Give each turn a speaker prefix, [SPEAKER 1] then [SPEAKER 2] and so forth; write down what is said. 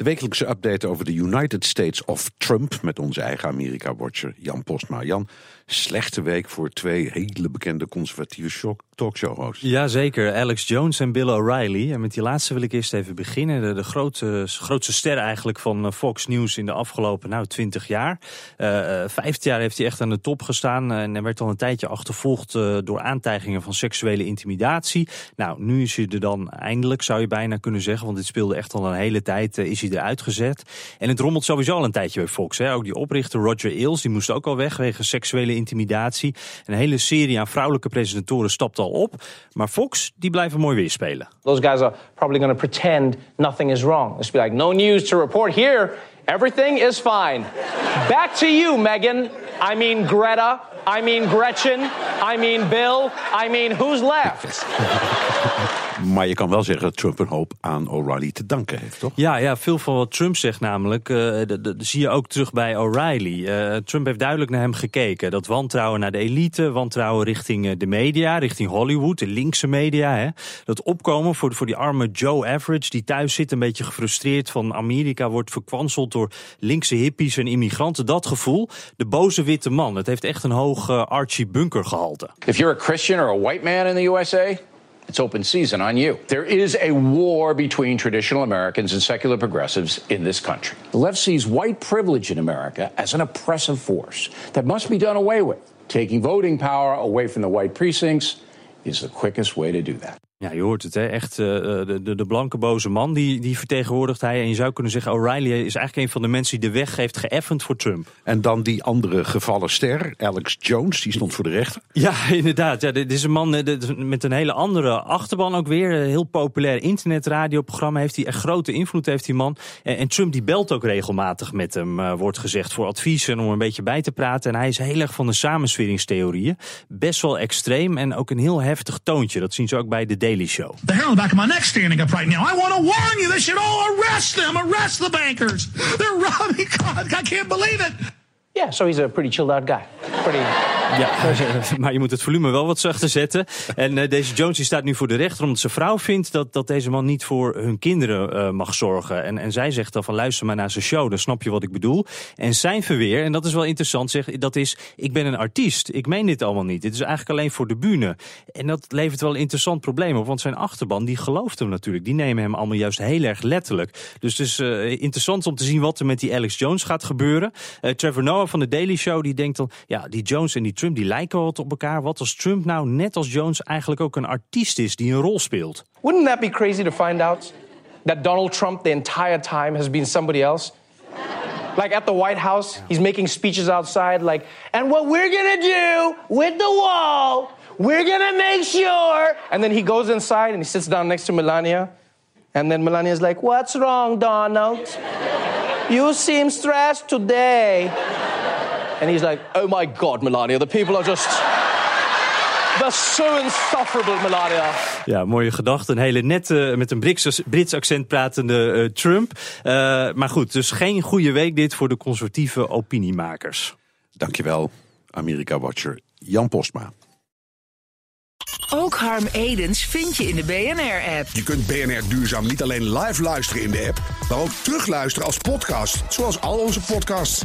[SPEAKER 1] De wekelijkse update over de United States of Trump met onze eigen Amerika-watcher Jan Postma. Jan, slechte week voor twee hele bekende conservatieve talkshow-hosts.
[SPEAKER 2] Jazeker, Alex Jones en Bill O'Reilly. En met die laatste wil ik eerst even beginnen. De, de grote, grootste ster eigenlijk van eh, Fox News in de afgelopen nou, 20 jaar. Uh, vijftien jaar heeft hij echt aan de top gestaan. En er werd al een tijdje achtervolgd door aantijgingen van seksuele intimidatie. Nou, nu is hij er dan eindelijk, zou je bijna kunnen zeggen. Want dit speelde echt al een hele tijd, is hij eruit gezet. En het rommelt sowieso al een tijdje bij Fox. Hè. Ook die oprichter Roger Ailes, die moest ook al weg wegen seksuele intimidatie. Een hele serie aan vrouwelijke presentatoren stapt al op. Maar Fox, die blijven mooi weerspelen.
[SPEAKER 3] Those guys are probably going to pretend nothing is wrong. It's be like, no news to report here. Everything is fine. Back to you, Megan. I mean Greta. I mean Gretchen. I mean Bill. I mean who's left?
[SPEAKER 1] Maar je kan wel zeggen dat Trump een hoop aan O'Reilly te danken heeft, toch?
[SPEAKER 2] Ja, ja veel van wat Trump zegt namelijk, uh, dat zie je ook terug bij O'Reilly. Uh, Trump heeft duidelijk naar hem gekeken. Dat wantrouwen naar de elite, wantrouwen richting de media, richting Hollywood, de linkse media. Hè. Dat opkomen voor, voor die arme Joe Average, die thuis zit een beetje gefrustreerd van Amerika wordt verkwanseld door linkse hippies en immigranten. Dat gevoel, de boze witte man. Het heeft echt een hoog uh, Archie Bunker gehalte.
[SPEAKER 4] If you're a Christian or a white man in the USA... It's open season on you. There is a war between traditional Americans and secular progressives in this country. The left sees white privilege in America as an oppressive force that must be done away with. Taking voting power away from the white precincts is the quickest way to do that.
[SPEAKER 2] Ja, je hoort het, hè? echt uh, de, de, de, blanke boze man, die, die vertegenwoordigt hij. En je zou kunnen zeggen, O'Reilly is eigenlijk een van de mensen die de weg heeft geëffend voor Trump.
[SPEAKER 1] En dan die andere gevallen ster, Alex Jones, die stond voor de rechter.
[SPEAKER 2] Ja, inderdaad. Ja, dit is een man met een hele andere achterban ook weer. Een heel populair internetradioprogramma heeft hij. Echt grote invloed heeft die man. En, en Trump die belt ook regelmatig met hem, uh, wordt gezegd, voor advies en om een beetje bij te praten. En hij is heel erg van de samensweringstheorieën. Best wel extreem en ook een heel heftig toontje. Dat zien ze ook bij de Daily Show.
[SPEAKER 5] The hair on the back of my neck standing up right now. I want to warn you. They should all arrest them. Arrest the bankers. They're robbing. God, I can't believe it.
[SPEAKER 3] Yeah, so he's a pretty chilled out guy. Pretty.
[SPEAKER 2] Ja, maar je moet het volume wel wat zachter zetten. En uh, deze Jones staat nu voor de rechter omdat zijn vrouw vindt dat, dat deze man niet voor hun kinderen uh, mag zorgen. En, en zij zegt dan van luister maar naar zijn show, dan snap je wat ik bedoel. En zijn verweer, en dat is wel interessant, zegt, dat is ik ben een artiest. Ik meen dit allemaal niet. Dit is eigenlijk alleen voor de bühne. En dat levert wel een interessant probleem op, want zijn achterban die gelooft hem natuurlijk. Die nemen hem allemaal juist heel erg letterlijk. Dus het is uh, interessant om te zien wat er met die Alex Jones gaat gebeuren. Trevor Noah van de Daily Show die denkt dan, ja die Jones en die Trump die lijken wat op elkaar. Wat als Trump nou net als Jones eigenlijk ook een artiest is die een rol speelt?
[SPEAKER 3] Wouldn't that be crazy to find out that Donald Trump the entire time has been somebody else? Like at the White House, he's making speeches outside like, and what we're gonna do with the wall, we're gonna make sure. And then he goes inside and he sits down next to Melania. And then Melania's like, what's wrong, Donald? You seem stressed today. And he's like, oh my God, Melania, the people are just... They're so insufferable, Melania.
[SPEAKER 2] Ja, mooie gedachte. Een hele nette, met een Brits, Brits accent pratende uh, Trump. Uh, maar goed, dus geen goede week dit voor de conservatieve opiniemakers.
[SPEAKER 1] Dankjewel, Amerika-watcher Jan Postma.
[SPEAKER 6] Ook Harm Edens vind je in de BNR-app.
[SPEAKER 7] Je kunt BNR Duurzaam niet alleen live luisteren in de app, maar ook terugluisteren als podcast, zoals al onze podcasts.